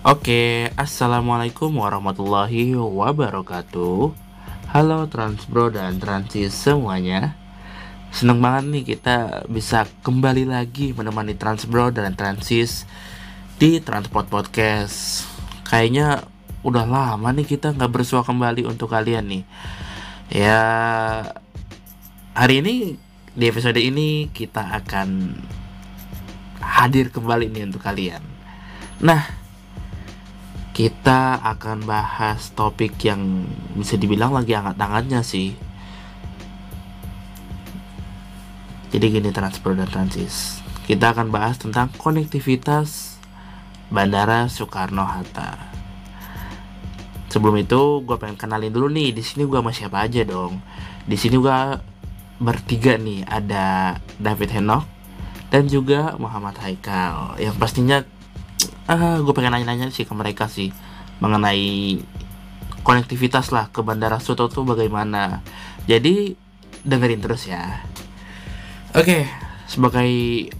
Oke, assalamualaikum warahmatullahi wabarakatuh. Halo Transbro dan Transis semuanya. Seneng banget nih kita bisa kembali lagi menemani Transbro dan Transis di Transport Podcast. Kayaknya udah lama nih kita nggak bersua kembali untuk kalian nih. Ya, hari ini di episode ini kita akan hadir kembali nih untuk kalian. Nah, kita akan bahas topik yang bisa dibilang lagi angkat-angkatnya sih. Jadi gini transport dan transis. Kita akan bahas tentang konektivitas Bandara Soekarno Hatta. Sebelum itu, gue pengen kenalin dulu nih. Di sini gue sama siapa aja dong. Di sini gue bertiga nih. Ada David Henok dan juga Muhammad Haikal. Yang pastinya uh, ah, gue pengen nanya-nanya sih ke mereka sih mengenai konektivitas lah ke Bandara Suto tuh bagaimana. Jadi dengerin terus ya. Oke, sebagai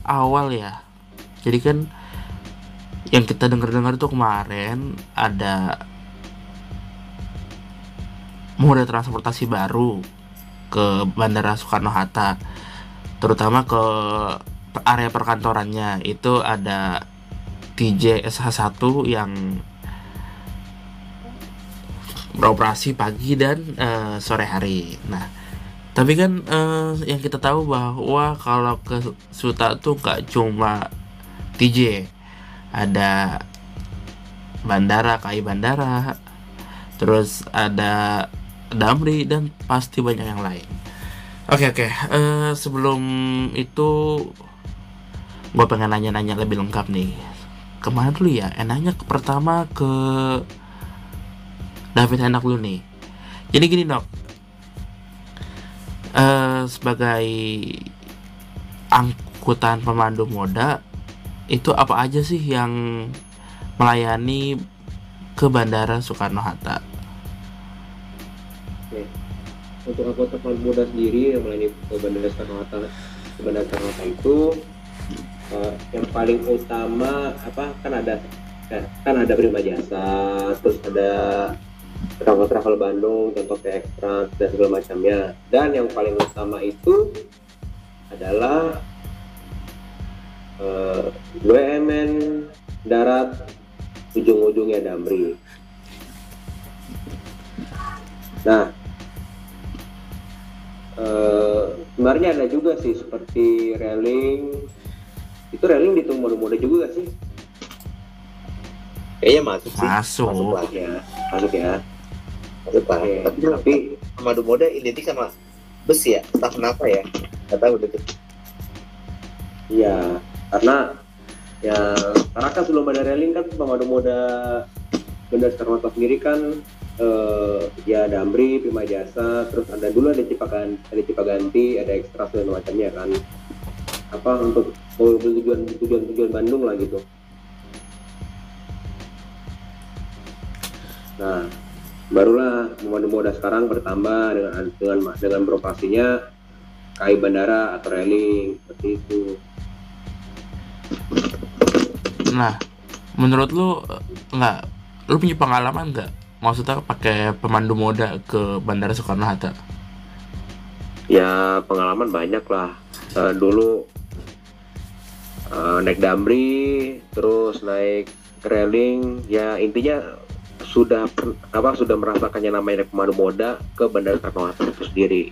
awal ya. Jadi kan yang kita denger-dengar tuh kemarin ada moda transportasi baru ke Bandara Soekarno Hatta terutama ke area perkantorannya itu ada TJ SH1 yang beroperasi pagi dan uh, sore hari. Nah, tapi kan uh, yang kita tahu bahwa kalau ke Suta tuh gak cuma TJ, ada bandara, KAI bandara, terus ada Damri dan pasti banyak yang lain. Oke okay, oke, okay. uh, eh, sebelum itu gue pengen nanya-nanya lebih lengkap nih ke mana dulu ya? Enaknya ke pertama ke David enak dulu nih. Jadi gini dok. Uh, sebagai angkutan pemandu moda itu apa aja sih yang melayani ke Bandara Soekarno Hatta? Untuk angkutan pemandu moda sendiri yang melayani ke Bandara Soekarno Hatta, ke Bandara Soekarno Hatta itu uh, yang paling utama apa kan ada kan, kan ada prima jasa terus ada travel travel Bandung contoh kayak ekstra dan segala macamnya. Dan yang paling utama itu adalah uh, eh, BUMN darat ujung-ujungnya Damri. Nah uh, sebenarnya ada juga sih seperti railing itu railing di mode mode juga gak sih? Kayaknya masuk sih. Masuk. Masuk lah. Ya. Masuk ya. Masuk lah. Ya. tapi, tapi madu mode identik sama bus ya? Entah kenapa ya? Nggak tahu deh. Iya. Karena ya karena kan sebelum ada railing kan pemadu moda benar sekarang sendiri kan eh, ya ada Amri, Prima Jasa, terus ada dulu ada Cipaganti, ada Cipaganti, ada Ekstra dan macamnya kan apa untuk tujuan tujuan tujuan Bandung lah gitu. Nah barulah pemandu moda sekarang bertambah dengan dengan dengan beroperasinya KAI bandara atau railing seperti itu. Nah menurut lu nggak lu punya pengalaman nggak? Maksudnya pakai pemandu moda ke bandara Soekarno Hatta? Ya pengalaman banyak lah. Uh, dulu uh, naik damri terus naik railing. Ya intinya sudah apa sudah merasakannya namanya naik pemandu moda ke bandara Soekarno Hatta itu sendiri.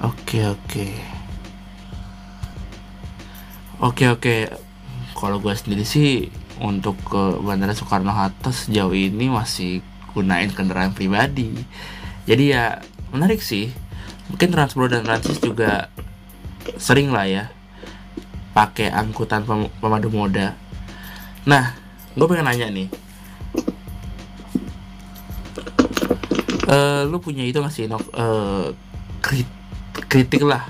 Oke oke. Oke oke. Kalau gue sendiri sih untuk ke bandara Soekarno Hatta sejauh ini masih gunain kendaraan pribadi. Jadi ya menarik sih. Mungkin Transpro dan Transis juga sering lah ya pakai angkutan pem pemandu moda. Nah, gue pengen nanya nih, uh, lu punya itu nggak sih, nok uh, krit kritik lah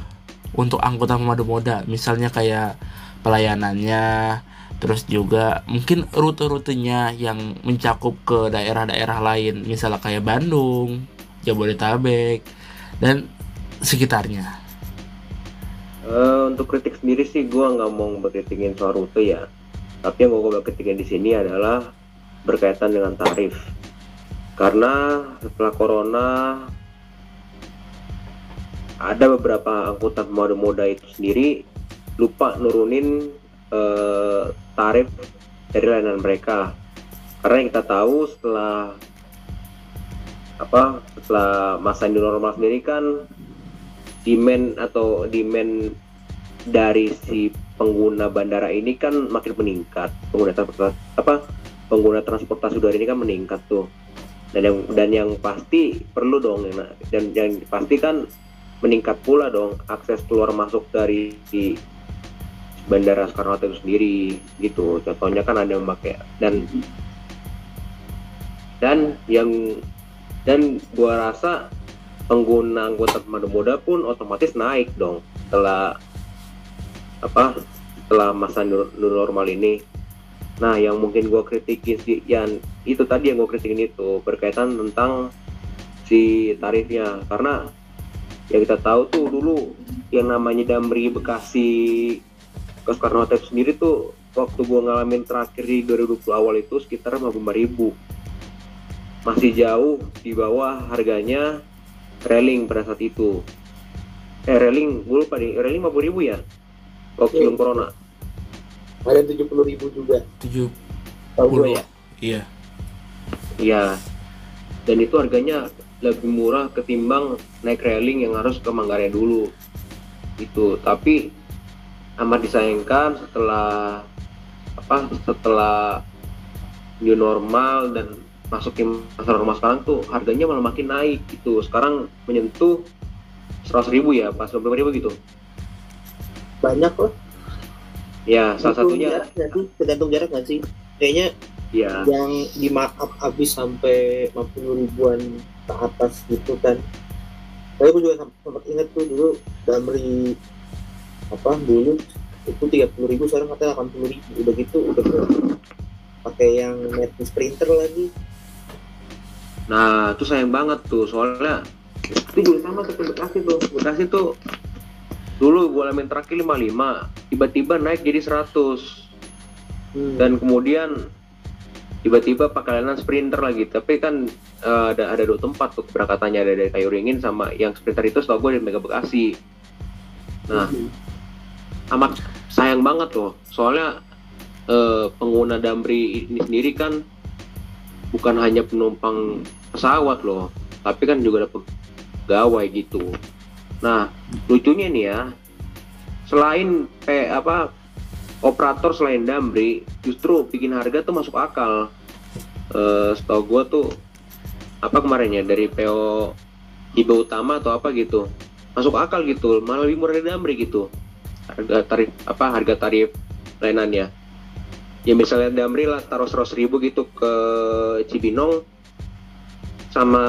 untuk angkutan pemandu moda, misalnya kayak pelayanannya, terus juga mungkin rute-rutenya yang mencakup ke daerah-daerah lain, misalnya kayak Bandung, Jabodetabek, dan sekitarnya. Uh, untuk kritik sendiri sih gue nggak mau berkritikin soal rute ya Tapi yang gue ketikin di sini adalah berkaitan dengan tarif. Karena setelah corona ada beberapa angkutan moda-moda itu sendiri lupa nurunin eh, tarif dari layanan mereka. Karena yang kita tahu setelah apa setelah masa new normal sendiri kan demand atau demand dari si pengguna bandara ini kan makin meningkat. Pengguna transportasi apa pengguna transportasi udara ini kan meningkat tuh. Dan yang dan yang pasti perlu dong dan yang pasti kan meningkat pula dong akses keluar masuk dari di bandara Soekarno Hatta itu sendiri gitu. Contohnya kan ada pakai dan dan yang dan gua rasa pengguna anggota pemandu moda pun otomatis naik dong. Setelah apa setelah masa new normal ini. Nah yang mungkin gua kritikin sih yang itu tadi yang gua kritikin itu berkaitan tentang si tarifnya. Karena yang kita tahu tuh dulu yang namanya Damri Bekasi ke Soekarno Hatta sendiri tuh waktu gua ngalamin terakhir di 2020 awal itu sekitar 55 ribu. Masih jauh di bawah harganya railing pada saat itu. Eh railing gue lupa nih railing 50 ribu ya? Waktu Iya. sebelum corona. Ada tujuh puluh ribu juga. 70 tahu gue ya? Iya. Iya. Dan itu harganya lebih murah ketimbang naik railing yang harus ke Manggarai dulu. Itu. Tapi amat disayangkan setelah apa setelah new normal dan masukin masa normal sekarang tuh harganya malah makin naik gitu. Sekarang menyentuh 100 ribu ya pas 20 ribu gitu. Banyak loh ya salah satunya. tergantung jarak nggak sih? Kayaknya ya. yang di markup habis sampai 50 ribuan ke atas gitu kan. Tapi aku juga sem- sempat inget tuh dulu Damri apa dulu itu 30 ribu sekarang katanya 80 ribu. Udah gitu udah pakai yang net sprinter lagi nah itu sayang banget tuh soalnya itu juga sama seperti Bekasi tuh. Bekasi tuh dulu gue alamin terakhir 55 tiba-tiba naik jadi 100 hmm. dan kemudian tiba-tiba pakai layanan sprinter lagi. Tapi kan eh, ada ada dua tempat tuh keberangkatannya ada dari kayu ringin sama yang sprinter itu setahu gue dari Mega Bekasi. Nah amat sayang banget loh. Soalnya eh, pengguna Damri ini sendiri kan bukan hanya penumpang pesawat loh. Tapi kan juga ada pegawai gitu. Nah lucunya nih ya selain pe, apa operator selain Damri justru bikin harga tuh masuk akal. Eh setahu gua tuh apa kemarin ya dari PO Iba Utama atau apa gitu masuk akal gitu malah lebih murah dari Damri gitu. Harga tarif apa harga tarif layanannya ya misalnya Damri lah taruh 100 ribu gitu ke Cibinong sama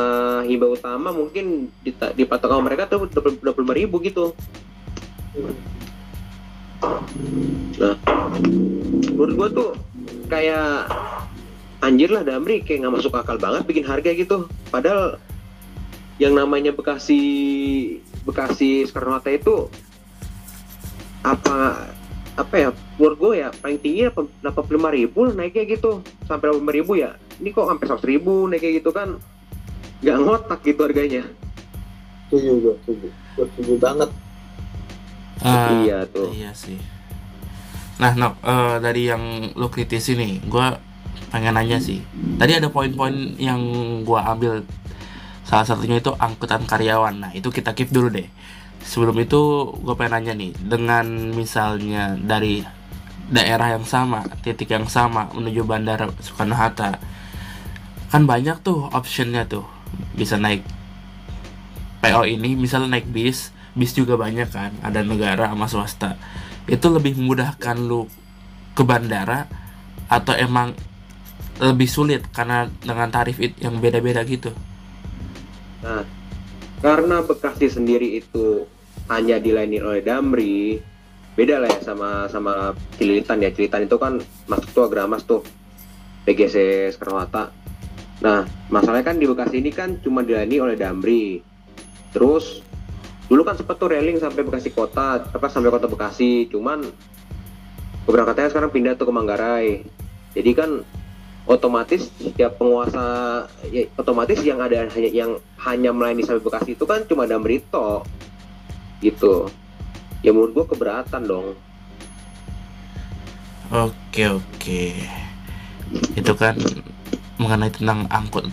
Hiba Utama mungkin di, di patokan mereka tuh 25 ribu gitu. Nah, menurut gua tuh kayak anjir lah Damri kayak nggak masuk akal banget bikin harga gitu. Padahal yang namanya Bekasi Bekasi Soekarno itu apa apa ya menurut gue ya paling tinggi 85 ribu lah naiknya gitu. Sampai 85 ribu ya. Ini kok sampai 100 ribu naiknya gitu kan nggak ngotak gitu harganya setuju gue setuju gue setuju banget Ah, iya tuh Iya sih. Nah, Nok, eh, dari yang lo kritisi nih, gue pengen nanya sih. Tadi ada poin-poin yang gue ambil. Salah satunya itu angkutan karyawan. Nah, itu kita keep dulu deh. Sebelum itu, gue pengen nanya nih, dengan misalnya dari daerah yang sama, titik yang sama menuju bandara Soekarno Hatta, kan banyak tuh optionnya tuh, bisa naik PO ini, misalnya naik bis, bis juga banyak kan ada negara sama swasta itu lebih memudahkan lu ke bandara atau emang lebih sulit karena dengan tarif yang beda-beda gitu Nah, karena Bekasi sendiri itu hanya dilayani oleh Damri, beda lah ya sama sama Cililitan ya. Cililitan itu kan masuk tuh Agramas tuh, PGC. Nah, masalahnya kan di Bekasi ini kan cuma dilayani oleh Damri. Terus dulu kan sempat tuh railing sampai Bekasi kota, apa sampai kota Bekasi, cuman keberangkatannya sekarang pindah tuh ke Manggarai. Jadi kan otomatis setiap penguasa ya, otomatis yang ada hanya yang hanya melayani sampai Bekasi itu kan cuma Damrito gitu. Ya menurut gua keberatan dong. Oke oke. Itu kan mengenai tentang angkut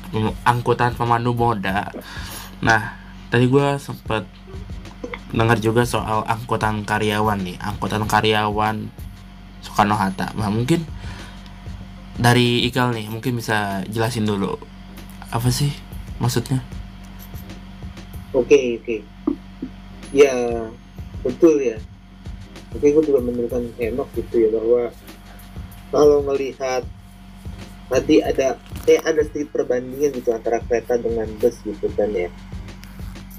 angkutan pemandu moda. Nah, tadi gue sempet dengar juga soal angkutan karyawan nih, angkutan karyawan Soekarno Hatta. Nah, mungkin dari Ikal nih, mungkin bisa jelasin dulu apa sih maksudnya? Oke oke. Ya betul ya. Oke gue juga menemukan Henok gitu ya bahwa kalau melihat tadi ada kayak ada sedikit perbandingan gitu antara kereta dengan bus gitu kan ya.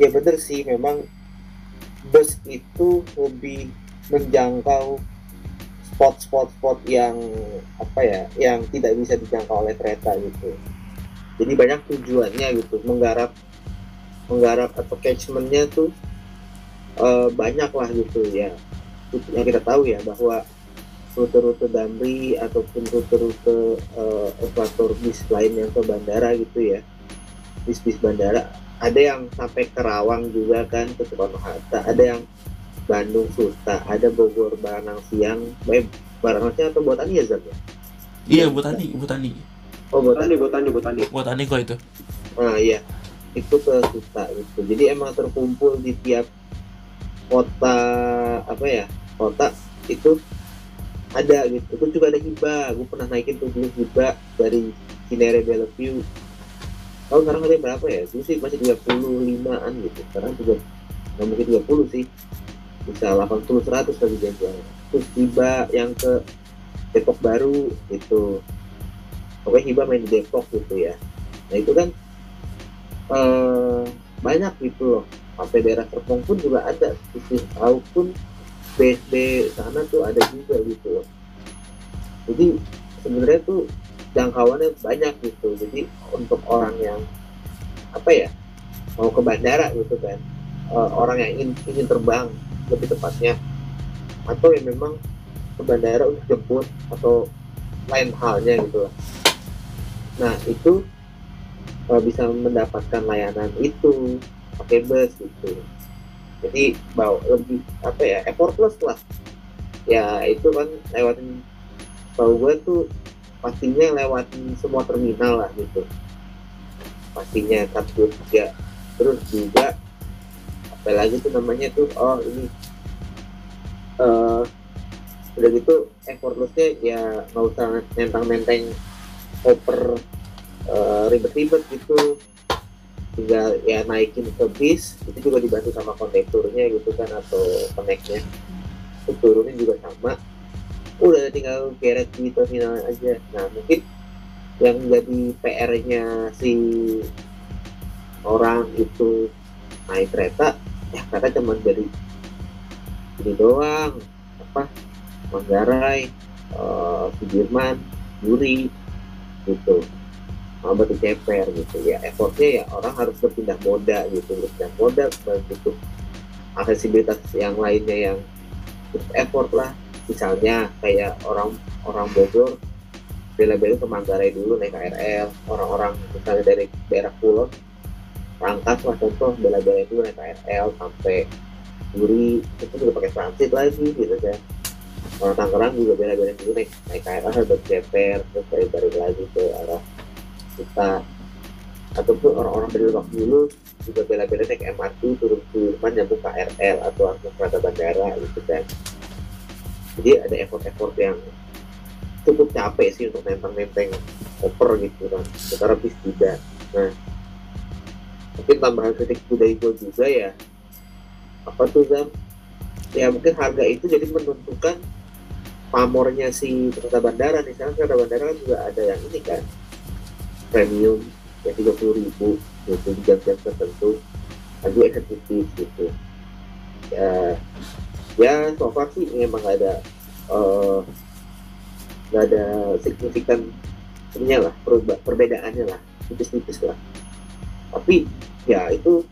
Ya bener sih memang bus itu lebih menjangkau spot-spot spot yang apa ya yang tidak bisa dijangkau oleh kereta gitu. Jadi banyak tujuannya gitu menggarap menggarap atau catchmentnya tuh eh, banyak lah gitu ya yang kita tahu ya bahwa rute-rute Damri ataupun rute-rute uh, ekwator bis lain yang ke bandara gitu ya. Bis-bis bandara. Ada yang sampai Kerawang juga kan ke Soekarno Hatta ada yang Bandung Suta. Ada Bogor Baranang Siang. Baik Baranang Siang atau Botani ya Zat ya? Iya, Botani, Botani. oh Botani. Botani botani. Botani Botani kok itu. nah iya. Itu ke Suta gitu. Jadi emang terkumpul di tiap kota apa ya kota itu ada gitu. Itu juga ada hibah. Gue pernah naikin tuh dulu hibah dari Cinere Bellevue. Kalau sekarang ada berapa ya? Dulu sih masih 25an gitu. Sekarang juga nggak mungkin 30 sih. Bisa 80 100 kali dia jual terus hibah yang ke Depok Baru gitu. Pokoknya hibah main di Depok gitu ya. Nah itu kan eh, banyak gitu loh. Sampai daerah Serpong pun juga ada. Bisnis tahu pun BSD sana tuh ada juga gitu. Loh jadi sebenarnya tuh jangkauannya banyak gitu. Jadi untuk orang yang apa ya mau ke bandara gitu kan. Eh, orang yang ingin ingin terbang lebih tepatnya. Atau yang memang ke bandara untuk jemput atau lain halnya gitu loh nah itu eh, bisa mendapatkan layanan itu pakai bus gitu jadi bawa lebih apa ya effortless lah. Ya itu kan lewatin tahu gue tuh pastinya lewatin semua terminal lah gitu. Pastinya satu juga terus juga apa lagi tuh namanya tuh oh ini eh udah gitu effortlessnya ya nggak usah nentang-nenteng oper eh, ribet-ribet gitu tinggal ya naikin ke bis itu juga dibantu sama kondekturnya gitu kan atau koneknya itu turunin juga sama. Udah tinggal geret di terminal aja. Nah mungkin yang jadi PR-nya si orang itu naik kereta ya kereta cuma jadi ini doang. Apa? Manggarai eh, Sudirman Duri gitu batu ceper gitu ya effortnya ya orang harus berpindah moda gitu berpindah moda bentuk aksesibilitas yang lainnya yang effort lah. Misalnya kayak orang orang Bogor bela-bela ke Manggarai dulu naik KRL orang-orang misalnya dari daerah Pulau Rangkas lah contoh bela-bela dulu naik KRL sampai Duri itu udah pakai transit lagi gitu kan. Orang Tangerang juga bela-bela dulu naik naik KRL sampai ceper terus balik-balik lagi ke arah kita. Ataupun orang-orang dari Lebak dulu juga bela-bela naik MRT turun Sudirman nyambung KRL atau langsung kereta bandara gitu kan. Jadi ada effort-effort yang cukup capek sih untuk nenteng-nenteng oper gitu kan secara bis tidak nah mungkin tambahan kritik budaya gue juga ya. Apa tuh Zam? Ya mungkin harga itu jadi menentukan pamornya si kereta bandara. Nih sekarang kereta bandara kan juga ada yang ini kan premium yang tiga puluh ribu gitu jam-jam tertentu lagi eksekutif gitu. Ya ya so far sih memang nggak ada eh, nggak ada signifikan ininya lah perbedaannya lah tipis-tipis lah. Tapi ya itu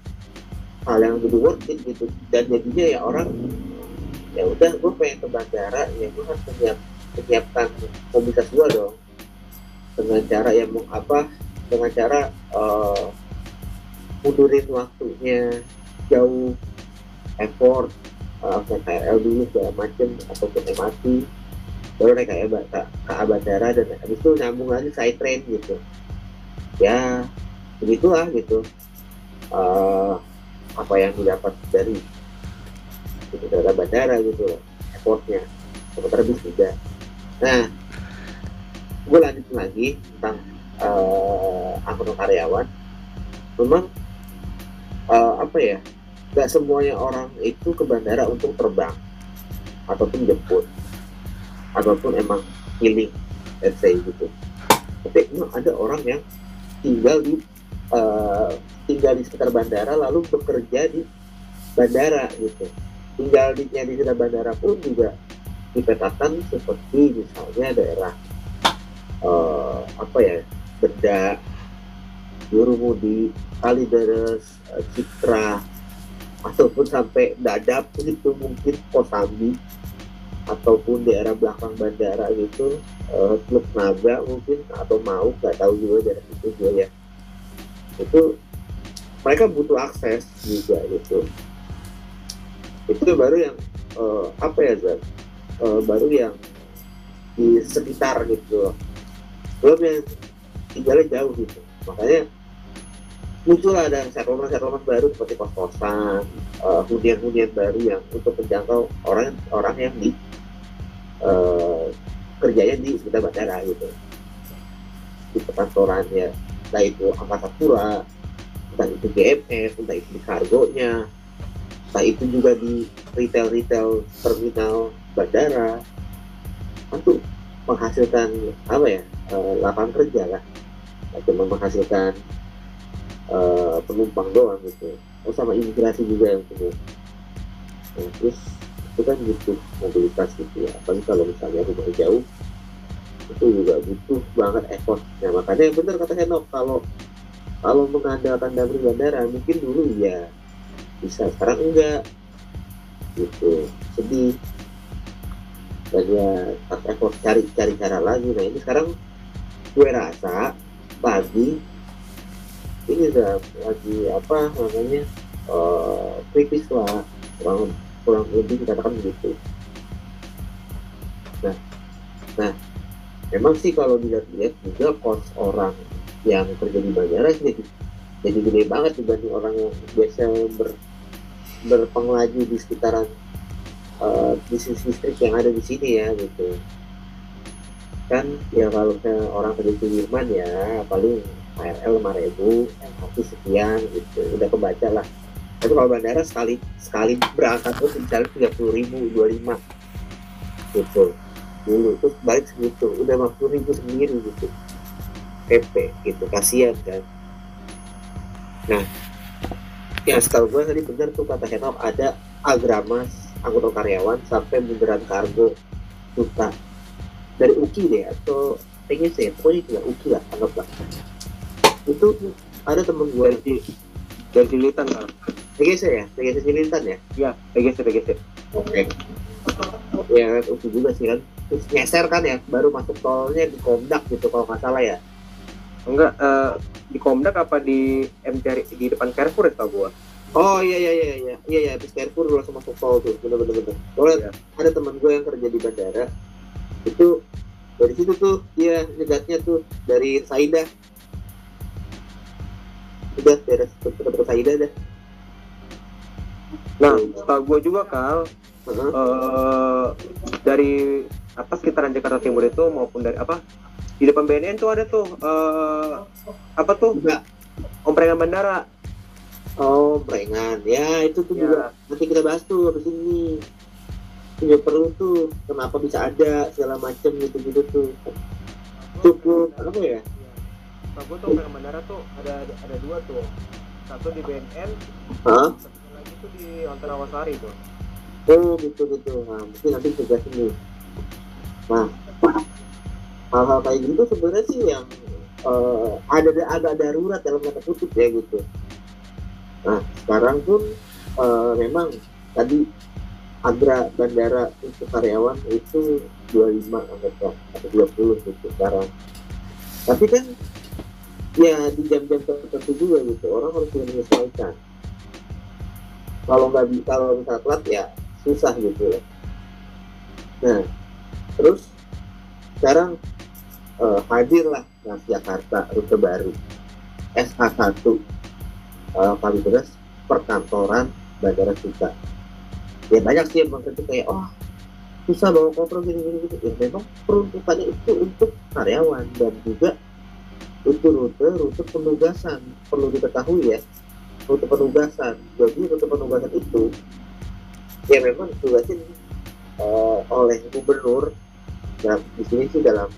hal yang lebih worth it gitu. Dan jadinya ya orang ya udah gue pengen ke bandara ya gue harus menyiap, menyiapkan mobilitas gue dong dengan cara yang mau apa dengan cara uh, mundurin waktunya jauh effort uh, ke KRL dulu segala macem ataupun MRT baru naik ke, ke bandara dan habis itu nyambung lagi side train gitu. Ya begitulah gitu. Uh, apa yang didapat dari itu dari bandara gitu effortnya. Sementara bis tidak nah gue lanjut lagi tentang uh, angkutan karyawan. Memang uh, apa ya nggak semuanya orang itu ke bandara untuk terbang ataupun jemput ataupun emang healing let's say gitu. Tapi memang ada orang yang tinggal di uh, tinggal di sekitar bandara lalu bekerja di bandara gitu. Tinggal di di sekitar bandara pun juga dipetakan seperti misalnya daerah uh, apa ya beda Jurumudi, Kalideres, uh, Citra, ataupun sampai Dadap itu mungkin Kosambi ataupun daerah belakang bandara gitu uh, Teluk Naga mungkin atau mau nggak tahu juga daerah itu juga ya. Itu mereka butuh akses juga gitu. Itu baru yang uh, apa ya Zat? Uh, baru yang di sekitar gitu belum yang tinggalnya jauh gitu. Makanya muncul ada settlement-settlement baru seperti kos-kosan uh, hunian-hunian baru yang untuk menjangkau orang orang yang di uh, kerjanya di sekitar bandara gitu. Di perkantorannya. Entah itu angkasa pura entah itu GMS entah itu di kargonya entah itu juga di retail-retail terminal bandara. Untuk menghasilkan apa ya uh, lapangan kerja lah. Cuma menghasilkan uh, penumpang doang gitu. Oh sama imigrasi juga yang penuh nah, terus itu kan butuh mobilitas gitu ya. Apalagi kalau misalnya rumah jauh itu juga butuh banget effort. Nah makanya benar kata Henok kalau kalau mengandalkan dari bandara mungkin dulu ya bisa sekarang enggak. Gitu. Sedih. Banyak effort cari cari cara lagi nah ini sekarang gue rasa pagi ini udah lagi apa namanya uh, kritis lah. Kurang kurang lebih dikatakan begitu. Nah nah memang sih kalau dilihat-lihat juga kos orang yang kerja di bandara sih jadi gede banget dibanding orang yang biasa ber, berpenglaju di sekitaran uh, bisnis listrik yang ada di sini ya gitu kan ya kalau misalnya orang di Sudirman ya paling KRL 5000 MRT sekian gitu udah kebaca lah. Tapi kalau bandara sekali sekali berangkat tuh misalnya tiga puluh ribu dua lima. Gitu. Dulu terus balik segitu udah lima puluh ribu sendiri gitu. PP gitu kasihan kan. Nah yang setahu gue tadi benar tuh kata Henok ada agramas anggota karyawan sampai bundaran kargo juta dari UKI deh atau PGC pokoknya itu lah UKI lah anggaplah itu ada temen gue dari dari Cilitan kan PGC ya? PGC Cilitan ya? Iya PGC PGC oke. Okay. ya UKI juga sih kan. Terus ngeser kan ya baru masuk tolnya di Komdak gitu kalau nggak salah ya. Enggak uh, di Komdak apa di MCR di depan Carrefour ya tau gua? Oh iya iya iya iya. Iya iya habis Carrefour langsung masuk tol tuh bener bener bener. Soalnya Iya. ada teman gue yang kerja di bandara itu dari situ tuh dia nyegatnya tuh dari Saida. Udah beres ke Saida dah. Nah tau gua juga Kal Heeh. eh dari apa sekitaran Jakarta Timur itu maupun dari apa di depan BNN tuh ada tuh eh apa tuh? Juga omprengan bandara. Oh prengan ya itu tuh Ya. juga nanti kita bahas tuh habis ini juga perlu tuh kenapa bisa ada segala macam gitu gitu tuh cukup apa ya Nah, gue tuh omprengan bandara tuh ada ada dua tuh satu di BNN Hah? satu lagi tuh di Hotel Rawasari tuh Oh gitu gitu. Nah mungkin nanti kita nih. Nah hal-hal kayak gitu sebenarnya sih yang eh, ada agak darurat dalam kata kutip ya gitu. Nah sekarang pun eh, memang tadi agra bandara untuk karyawan itu 25 anggaplah atau 20 gitu sekarang. Tapi kan ya di jam-jam tertentu juga gitu orang harus menyesuaikan. Kalau nggak bisa kalau misalnya telat ya susah gitu ya. Nah terus sekarang uh, hadirlah Jakarta rute baru SH1 uh, paling beras perkantoran Bandara Suta ya banyak sih yang itu kayak oh susah bawa koper gini gini gitu ya memang peruntukannya itu untuk karyawan dan juga itu rute rute penugasan. Perlu diketahui ya rute penugasan. Jadi rute penugasan itu ya memang ditugasin uh, oleh gubernur. Dan di sini sih dalam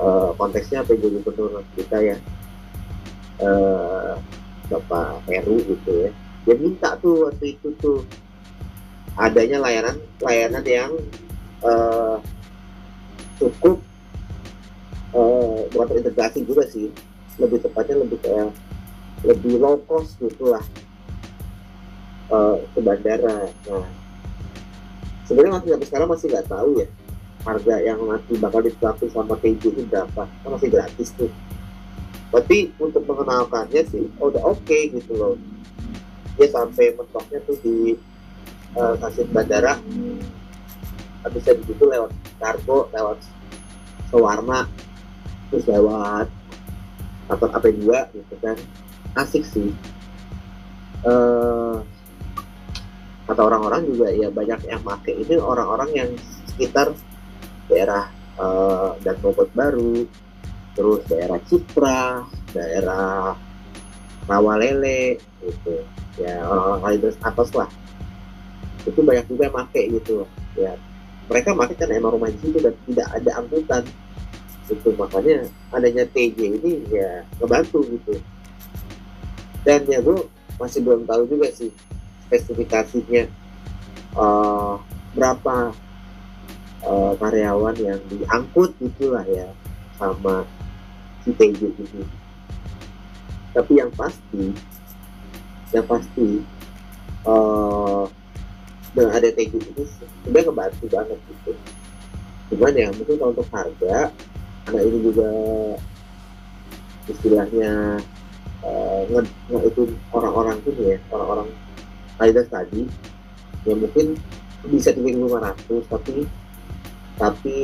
uh, konteksnya jadi gubernur kita ya uh, Bapak Heru gitu ya. Dia minta tuh waktu itu tuh adanya layanan layanan yang uh, cukup uh, bukan terintegrasi juga sih. Lebih tepatnya lebih kayak lebih low cost gitu lah uh, ke bandara. Nah sebenarnya masih sampai sekarang masih nggak tahu ya harga yang nanti bakal ditetapkan sama TJ itu berapa. Kan masih gratis tuh. Tapi untuk mengenalkannya sih oh, udah oke okay, gitu loh. Dia sampai mentoknya tuh di uh, stasiun bandara. Habis dari situ lewat kargo lewat Sewarna terus lewat kantor AP2 gitu kan. Asik sih. Uh, kata orang-orang juga ya banyak yang pakai ini orang-orang yang sekitar daerah uh, dan Bogor Baru terus daerah Cipra daerah Rawalele gitu. Ya orang-orang kali atas lah itu banyak juga yang pakai gitu. Ya mereka pakai kan emang rumah di situ dan tidak ada angkutan. Itu makanya adanya TJ ini ya ngebantu gitu. Dan ya gue masih belum tahu juga sih spesifikasinya uh, berapa uh, karyawan yang diangkut gitulah ya sama si TJ ini. Tapi yang pasti yang pasti uh, dengan ada TJ itu sebenarnya ngebantu banget gitu. Cuman ya mungkin kalau untuk harga karena ini juga istilahnya uh, nge, itu orang-orang ini ya orang-orang Adidas tadi ya mungkin bisa lima 500 tapi tapi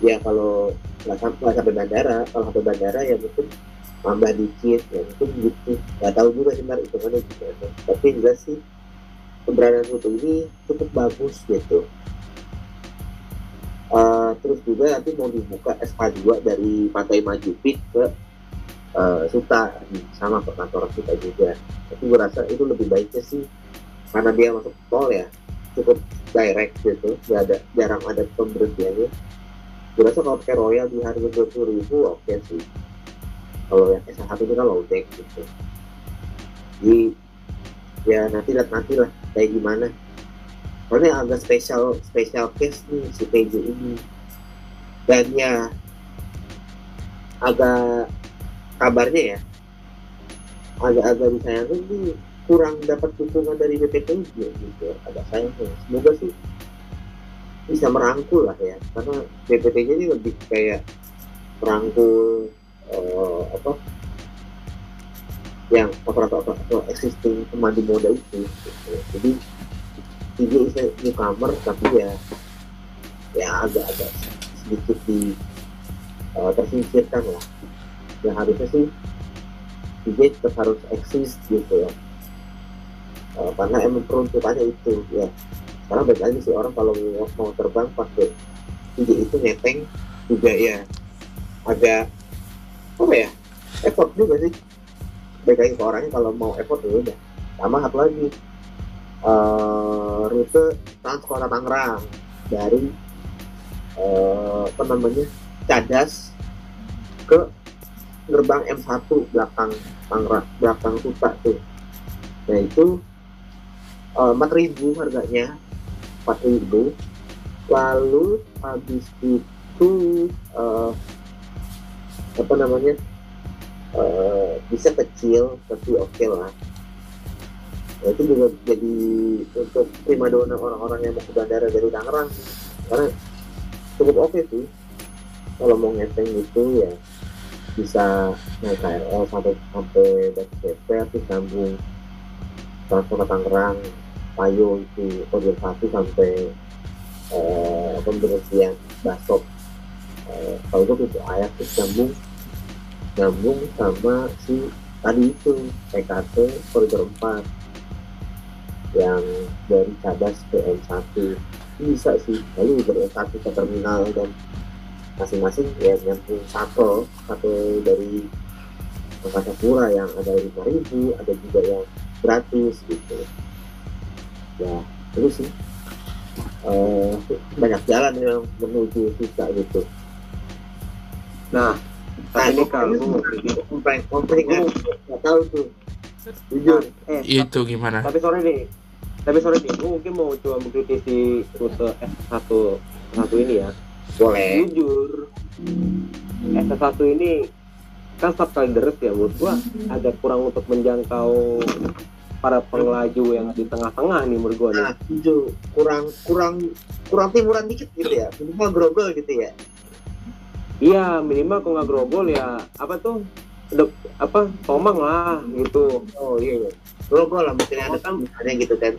ya kalau nggak sampai, sampai bandara kalau sampai bandara ya mungkin tambah dikit ya mungkin gitu. Nggak tahu juga sih itu hitungannya gimana. Tapi juga sih keberadaan foto ini cukup bagus gitu. Uh, terus juga nanti mau dibuka SK2 dari Pantai Majupit ke uh, Suta sama perkantoran kita juga. Tapi gue rasa itu lebih baiknya sih karena dia masuk tol ya cukup direct gitu nggak ada jarang ada pemberhentiannya. Gue rasa kalau pakai Royal di harga dua puluh ribu oke okay sih. Kalau yang S1 itu kan low deck gitu. Jadi ya nanti lihat nanti lah kayak gimana soalnya agak spesial spesial case nih si PJ ini dan ya agak kabarnya ya agak-agak disayangkan ini kurang dapat dukungan dari BPTJ gitu agak sayangnya semoga sih bisa merangkul lah ya karena BPTJ ini lebih kayak merangkul uh, apa yang operator-operator existing pemandu moda itu gitu. jadi ini bisa newcomer tapi ya ya agak-agak sedikit di uh, tersingkirkan lah. Yang harusnya sih DJ tetap harus eksis gitu ya. Uh, karena emang peruntukannya itu ya. Sekarang baik lagi sih orang kalau mau terbang pakai DJ itu neteng juga ya agak apa ya effort juga sih lagi ke orangnya kalau mau effort ya udah. Sama satu lagi uh, rute Trans Kota Tangerang dari uh, apa namanya Cadas ke gerbang M1 belakang Tangerang belakang Kuta tuh. Nah itu uh, 4000 harganya 4000 lalu habis itu uh, apa namanya uh, bisa kecil tapi oke okay lah. Ya, itu juga jadi untuk primadona orang-orang yang mau ke bandara dari Tangerang. Karena cukup oke sih. Kalau mau ngeteng itu ya bisa naik KRL sampai sampai Ceper terus sambung transfer ke Tangerang Payo itu koridor satu sampai eh, pemberhentian Basop eh, kalau itu pintu air terus nyambung nyambung sama si tadi itu PKT koridor 4 yang dari Cabas ke M1 bisa sih lalu dari M1 ke terminal dan masing-masing ya nyambung satu satu dari Angkasa Pura yang ada lima ribu ada juga yang gratis gitu. Ya itu sih eh, banyak jalan yang menuju sisa gitu. Nah, kan nggak tahu tuh. Jujur. Eh, itu gimana? tapi sorry nih, tapi sorry nih, gue mungkin mau coba mengkritisi rute S1 satu ini ya. boleh. Jujur, S1 ini kan stop kali deres ya menurut gua agak kurang untuk menjangkau para pengelaju yang di tengah-tengah nih menurut gua nih. nah jujur kurang kurang kurang timuran dikit gitu ya. Minimal grogol gitu ya Iya minimal kalau nggak grogol ya apa tuh Dep, apa tomang lah gitu. oh iya iya grogol lah mungkin ada kan misalnya gitu kan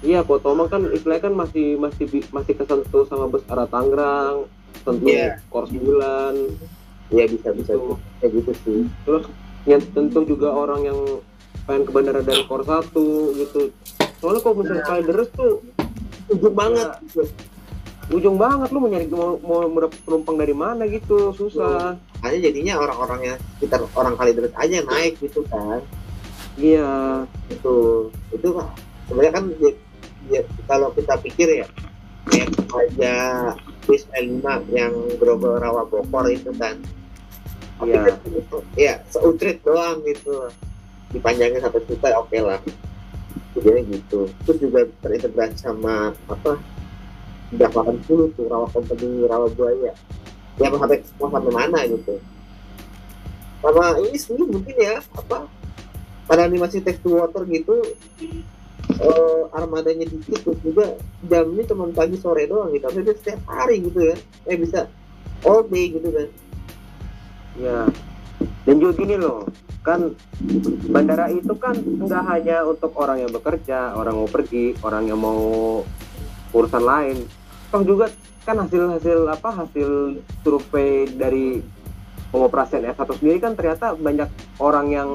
Iya, kok tomang kan istilahnya kan masih masih masih kesentuh sama bus arah Tangerang, tentu Iya. Kors Bulan, ya bisa bisa Gitu. kayak gitu sih terus yang tentu juga orang yang pengen ke bandara dari Kor 1 gitu. Soalnya kalau misalnya kali deres tuh ujung banget gitu. Ujung banget lu mau nyari mau, mau dapet penumpang dari mana gitu susah. Hanya jadinya orang-orang yang sekitar orang kali terus aja yang naik gitu kan. Iya. Itu itu sebenarnya kan ya, ya, kalau kita pikir ya kayak aja bis L5 yang grogol rawa bokor itu kan. Iya. ya seutrit doang gitu. Dipanjangin sampai juta oke lah. Jadi gitu. Terus juga terintegrasi sama apa Jack 80 tuh rawa company rawa buaya. Ya mau sampai mau sampai mana gitu. Sama ini sih mungkin ya apa pada animasi text to water gitu eh, armadanya dikit terus juga jamnya cuma pagi sore doang gitu. Tapi setiap hari gitu ya. Eh bisa all day gitu kan. Iya dan juga gini loh kan bandara itu kan nggak hanya untuk orang yang bekerja orang mau pergi orang yang mau urusan lain toh juga kan hasil hasil apa hasil survei dari pengoperasian S1 sendiri kan ternyata banyak orang yang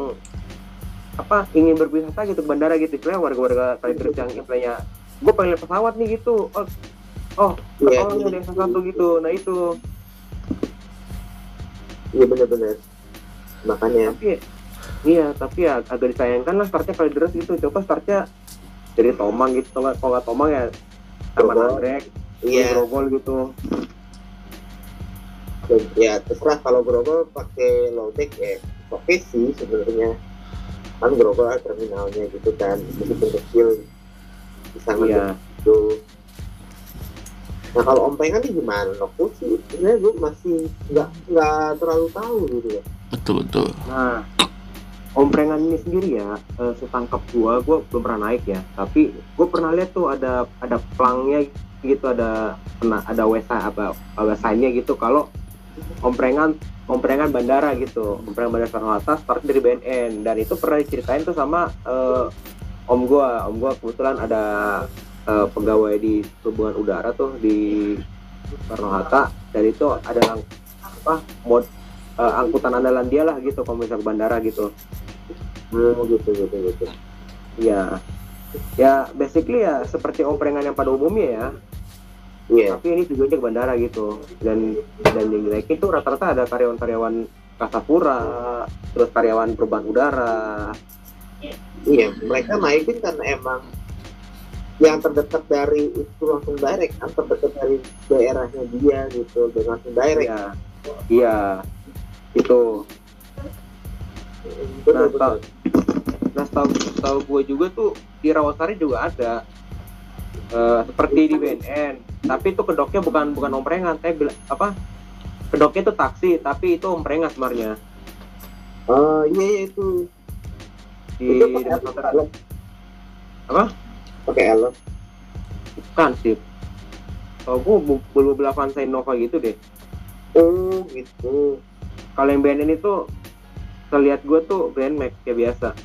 apa ingin berwisata gitu ke bandara gitu. Istilahnya warga-warga Kalideres yang istilahnya gue pengen lihat pesawat nih gitu. Oh oh Iya, oh ini ada S1 gitu. Nah itu. Iya bener-bener makanya. Tapi iya tapi ya agak disayangkan lah startnya Kalideres gitu. Coba startnya dari Tomang gitu. Kalau nggak- Tomang ya Taman Grogol. Iya. Grogol gitu. Ya terserah kalau grogol pakai low deck ya oke sih sebenarnya. Kan grogol terminalnya gitu kan meskipun kecil bisa iya. gitu. Nah kalau ompengan nih gimana? Aku sih sebenarnya gue masih nggak nggak terlalu tahu gitu ya. Betul betul. Nah omprengan ini sendiri ya eh, setangkap gua gua belum pernah naik ya. Tapi gua pernah lihat tuh ada ada pelangnya gitu ada pernah ada website apa ada sign-nya gitu. Kalau omprengan omprengan bandara gitu omprengan bandara Soekarno Hatta start dari BNN dan itu pernah diceritain tuh sama eh, om gua. Om gua kebetulan ada eh, pegawai di hubungan udara tuh di Soekarno Hatta. Dan itu ada apa mod eh, angkutan andalan dia lah gitu kalau misalnya ke bandara gitu. Oh gitu gitu gitu. Ya ya basically ya seperti omprengan yang pada umumnya ya iya. Tapi ini tujuannya ke bandara gitu. Dan dan yang dinaikin itu rata-rata ada karyawan-karyawan Kasapura terus karyawan perubahan udara. Iya mereka naikin karena emang yang terdekat dari itu langsung direct kan? Terdekat dari daerahnya dia gitu dan langsung direct. Iya. Iya. Itu. Nah betul. tau nah tahu tahu gue juga tuh di Rawasari juga ada Eh, seperti di BNN tapi itu kedoknya bukan bukan omprengan tapi bila- apa kedoknya itu taksi tapi itu omprengan sebenarnya oh iya iya itu di itu pakai apa? Apa? pakai helm Bukan sih. Kalau gue belum beli Avanza Innova gitu deh. oh gitu Kalau yang BNN itu terlihat gue tuh Grand Max kayak biasa.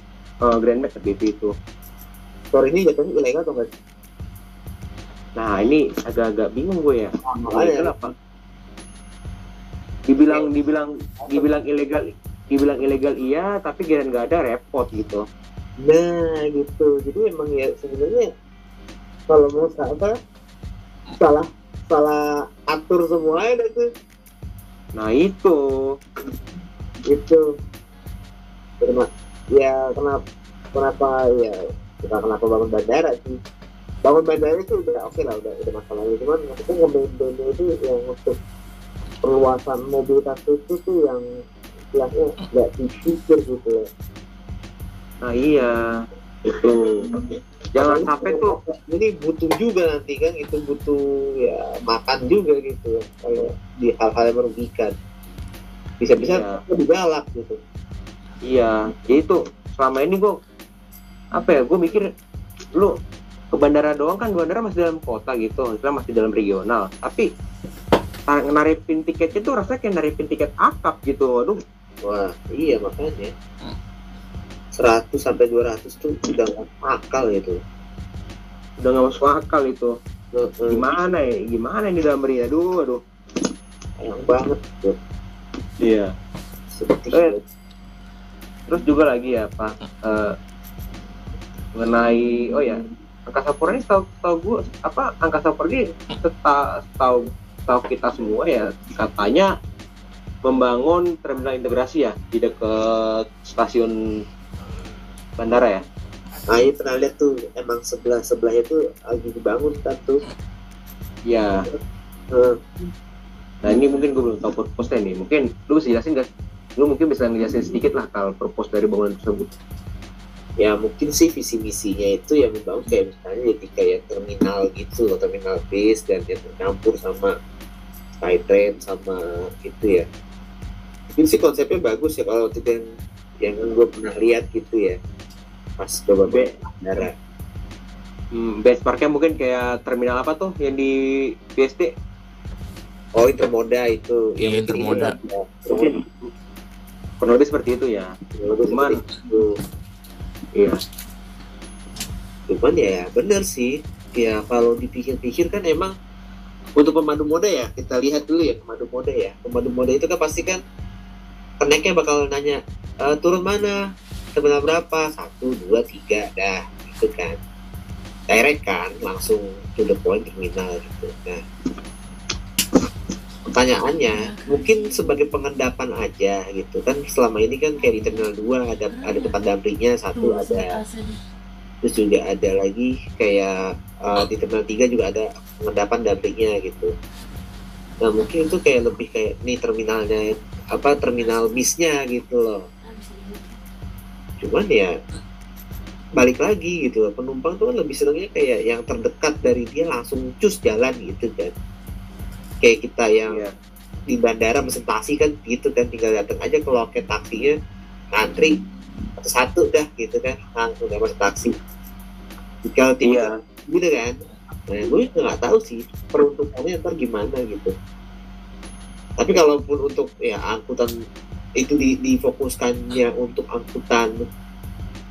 Oh, Grand Max GP itu. store ini jatuhnya ilegal atau enggak Nah ini agak-agak bingung gue ya. makanya Ilegal apa? Dibilang dibilang dibilang ilegal dibilang ilegal iya tapi kira nggak ada repot gitu. nah gitu jadi emang ya sebenarnya kalau mau apa salah salah atur semuanya tuh Nah itu Terima. ya kenapa kenapa ya kita kenapa bangun bandara sih bangun bandara itu udah oke lah udah udah masalahnya cuman maksudnya ngambil bandara itu yang untuk perluasan mobilitas itu tuh yang istilahnya nggak dipikir gitu ya nah iya. Itu jangan sampai tuh ini butuh juga nanti kan itu butuh ya makan juga gitu kalau di hal-hal yang merugikan. Bisa-bisa Iya. lebih galak gitu. Iya ya itu. Selama ini gue apa ya gue mikir lu ke bandara doang kan bandara masih dalam kota gitu istilah masih dalam regional. Tapi tar- naripin tiketnya tuh rasanya kayak naripin tiket akap gitu aduh wah iya makanya. 100 sampai 200 tuh udah nggak akal gitu. Udah nggak masuk akal itu. Heeh, gimana ya gimana ini dalam meriah aduh aduh. Sayang banget tuh. Iya. Seperti Eh. itu. terus juga lagi ya pak eh, mengenai oh ya angkasa pura ini setahu setahu gue apa angkasa seta- setahu setahu kita semua ya katanya membangun terminal integrasi ya di dekat stasiun bandara ya. Nah ini pernah lihat tuh emang sebelah sebelahnya tuh lagi dibangun kan tuh. Ya Eh, nah ini mungkin gue belum tahu purpose-nya nih mungkin lu bisa jelasin gak lu mungkin bisa ngejelasin sedikit lah kalau purpose dari bangunan tersebut ya mungkin sih visi misinya itu ya membangun kayak misalnya jadi kayak terminal gitu loh terminal bis dan yang tercampur sama Skytrain sama itu ya mungkin sih konsepnya bagus ya kalau itu yang yang gue pernah lihat gitu ya pas coba Be- bandara hmm, base parknya mungkin kayak terminal apa tuh yang di BSD oh intermoda itu Iya, mungkin Intermoda. itu ya. mungkin kurang lebih seperti itu ya Cuman- seperti itu. Iya. Cuman ya bener sih. Ya kalau dipikir-pikir kan emang untuk pemandu moda ya kita lihat dulu ya pemandu moda ya. Pemandu moda itu kan pasti kan keneknya bakal nanya "E, turun mana? Terminal berapa? Satu dua tiga dah. Gitu kan. Direct kan langsung to the point terminal gitu. Nah pertanyaannya mungkin sebagai pengendapan aja gitu. Kan selama ini kan kayak di terminal 2 ada ada tempat dampingnya satu ada terus juga ada lagi kayak uh, di terminal 3 juga ada pengendapan dampingnya gitu. Nah mungkin itu kayak lebih kayak nih terminalnya apa terminal bisnya gitu loh. Cuman ya balik lagi gitu loh penumpang tuh kan lebih senangnya kayak yang terdekat dari dia langsung cus jalan gitu kan kayak kita yang Iya. di bandara mesin taksi kan gitu kan tinggal datang aja ke loket taksinya ngantri satu-satu dah gitu kan langsung dapat masuk taksi kalau tiba gitu kan. Nah gue juga nggak tahu sih peruntukannya ntar gimana gitu. Tapi kalaupun untuk ya angkutan itu di, difokuskannya untuk angkutan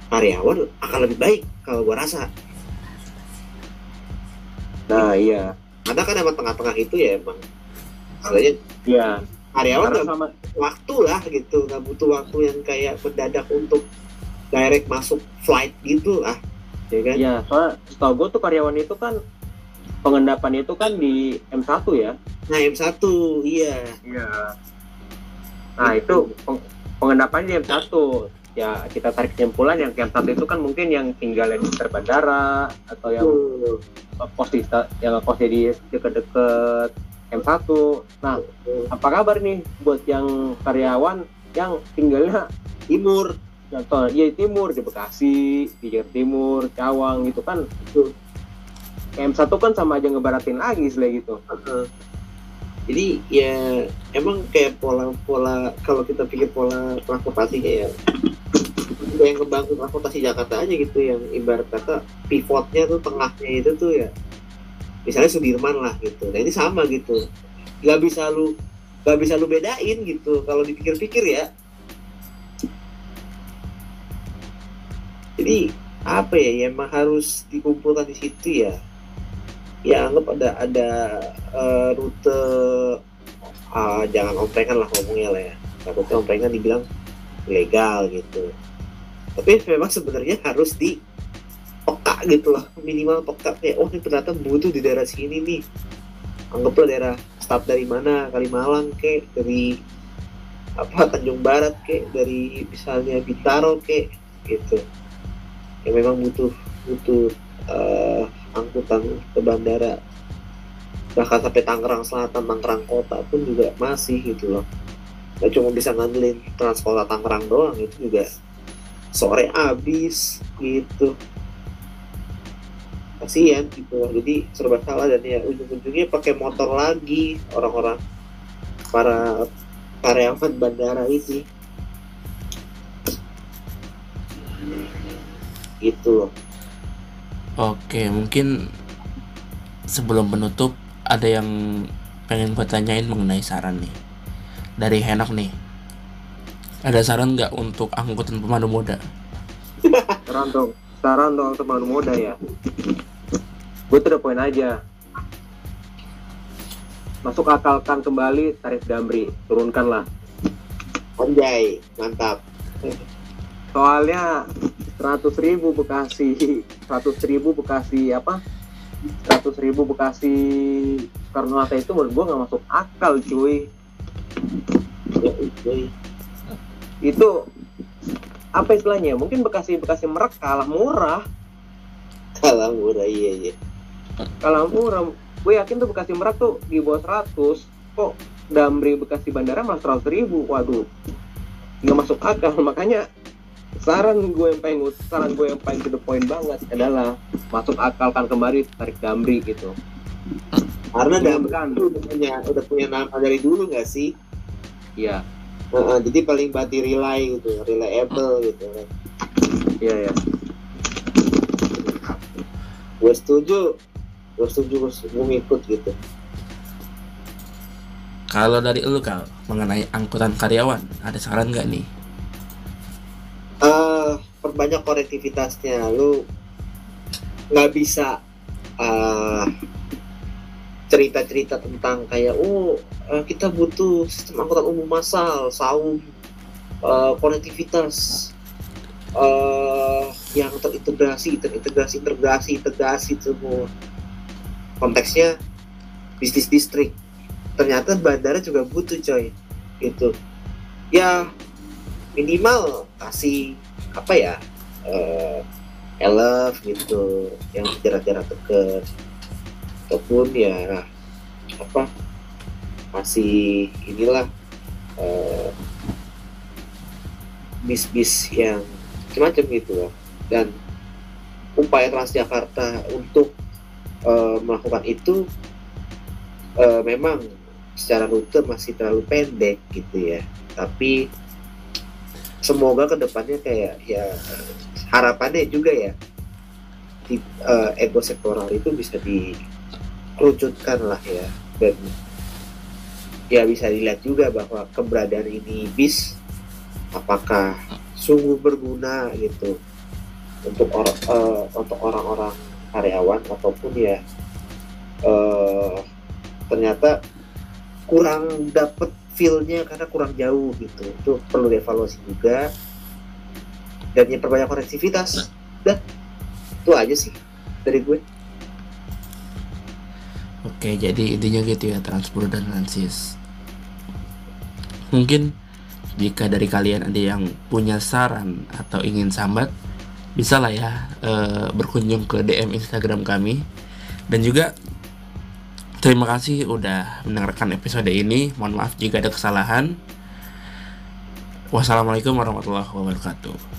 karyawan akan lebih baik kalau gue rasa. Nah iya karena kan emang tengah-tengah itu ya emang sebenarnya iya. karyawan nggak sama waktu lah gitu nggak butuh waktu yang kayak mendadak untuk direct masuk flight gitu lah ya kan? Iya soalnya setahu gue tuh karyawan itu kan pengendapan itu kan di M1 ya? Nah M1 iya. Iya. Nah itu peng- pengendapan di M1 ya kita tarik kesimpulan yang M1 itu kan mungkin yang tinggal di sekitar bandara atau yang Tuh. kos di yang kosnya di deket-deket M1 nah apa kabar nih buat yang karyawan yang tinggalnya timur contoh ya timur di Bekasi di Jakarta Timur Cawang gitu kan Betul. M1 kan sama aja ngebaratin lagi selain gitu Heeh. jadi ya emang kayak pola-pola kalau kita pikir pola transportasinya ya yang ngebangun transportasi Jakarta aja gitu yang ibarat kata pivotnya tuh tengahnya itu tuh ya misalnya Sudirman lah gitu. Nah ini sama gitu. Nggak bisa lu nggak bisa lu bedain gitu kalau dipikir-pikir ya. Jadi apa ya ya emang harus dikumpulkan di situ ya? Ya anggap ada ada eh, rute ah, jangan omprengan lah ngomongnya lah ya. Takutnya omprengan dibilang ilegal gitu tapi memang sebenarnya harus di peka gitu loh minimal peka kayak oh ini ternyata butuh di daerah sini nih. Anggaplah daerah start dari mana? Kalimalang kek. Dari apa Tanjung Barat kek. Dari misalnya Bintaro kek. Gitu. Yang memang butuh butuh eh, angkutan ke bandara. Bahkan sampai Tangerang Selatan Tangerang Kota pun juga masih gitu loh. Nggak cuma bisa ngandelin Transkota Tangerang doang itu juga sore habis gitu. Kasihan gitu. Jadi serba salah dan ya ujung-ujungnya pakai motor lagi orang-orang. Para karyawan bandara ini. Gitu. Oke, mungkin sebelum penutup ada yang pengen gue tanyain mengenai saran nih. Dari Henak nih. Ada saran nggak untuk angkutan pemandu moda? Saran dong, saran dong teman muda ya. Gue tuh udah poin aja. Masuk akalkan kembali tarif Damri, turunkanlah. anjay mantap Soalnya 100 ribu Bekasi, 100 ribu Bekasi apa? 100 ribu Bekasi Soekarno Hatta itu menurut gue nggak masuk akal cuy. ya, anjay. Itu apa istilahnya? Mungkin Bekasi Bekasi Merak kalah murah, kalah murah iya iya kalah murah. Gue yakin tuh Bekasi Merak tuh di bawah 100. Kok Damri Bekasi Bandara malah 100 ribu? Waduh, nggak masuk akal. Makanya saran gue yang paling saran gue yang paling to the point banget adalah masuk akalkan kembali tarik Damri gitu. karena Damri kan. udah punya udah punya nama dari dulu nggak sih Iya, Heeh, jadi paling bantu relay gitu reliable gitu kan iya ya. gue setuju gue setuju gue setuju gue ngikut gitu Kalau dari lu kal mengenai angkutan karyawan, ada saran nggak nih? eh perbanyak konektivitasnya lu nggak bisa eh, cerita-cerita tentang kayak oh eh, kita butuh sistem angkutan umum massal saum eh, konektivitas eh yang terintegrasi terintegrasi integrasi integrasi semua konteksnya bisnis distrik ternyata bandara juga butuh coy gitu. Ya minimal kasih apa ya eh elef gitu yang jarak-jarak dekat ataupun ya apa kasih inilah eh, bis-bis yang macam-macam gitu loh. Dan upaya Transjakarta untuk eh, melakukan itu eh, memang secara rute masih terlalu pendek gitu ya. Tapi semoga ke depannya kayak ya harapannya juga ya di, eh, ego sektoral itu bisa dikerucutkan lah ya. Dan ya bisa dilihat juga bahwa keberadaan ini bis apakah sungguh berguna gitu untuk orang eh, untuk orang-orang karyawan ataupun ya eh, ternyata kurang dapet feel-nya karena kurang jauh gitu. Itu perlu dievaluasi juga. Dan yang perbanyak konektivitas udah itu aja sih dari gue Oke, jadi intinya gitu ya transport dan transis. Mungkin jika dari kalian ada yang punya saran atau ingin sambat, bisa lah ya eh, berkunjung ke DM Instagram kami. Dan juga terima kasih udah mendengarkan episode ini. Mohon maaf jika ada kesalahan. Wassalamualaikum warahmatullahi wabarakatuh.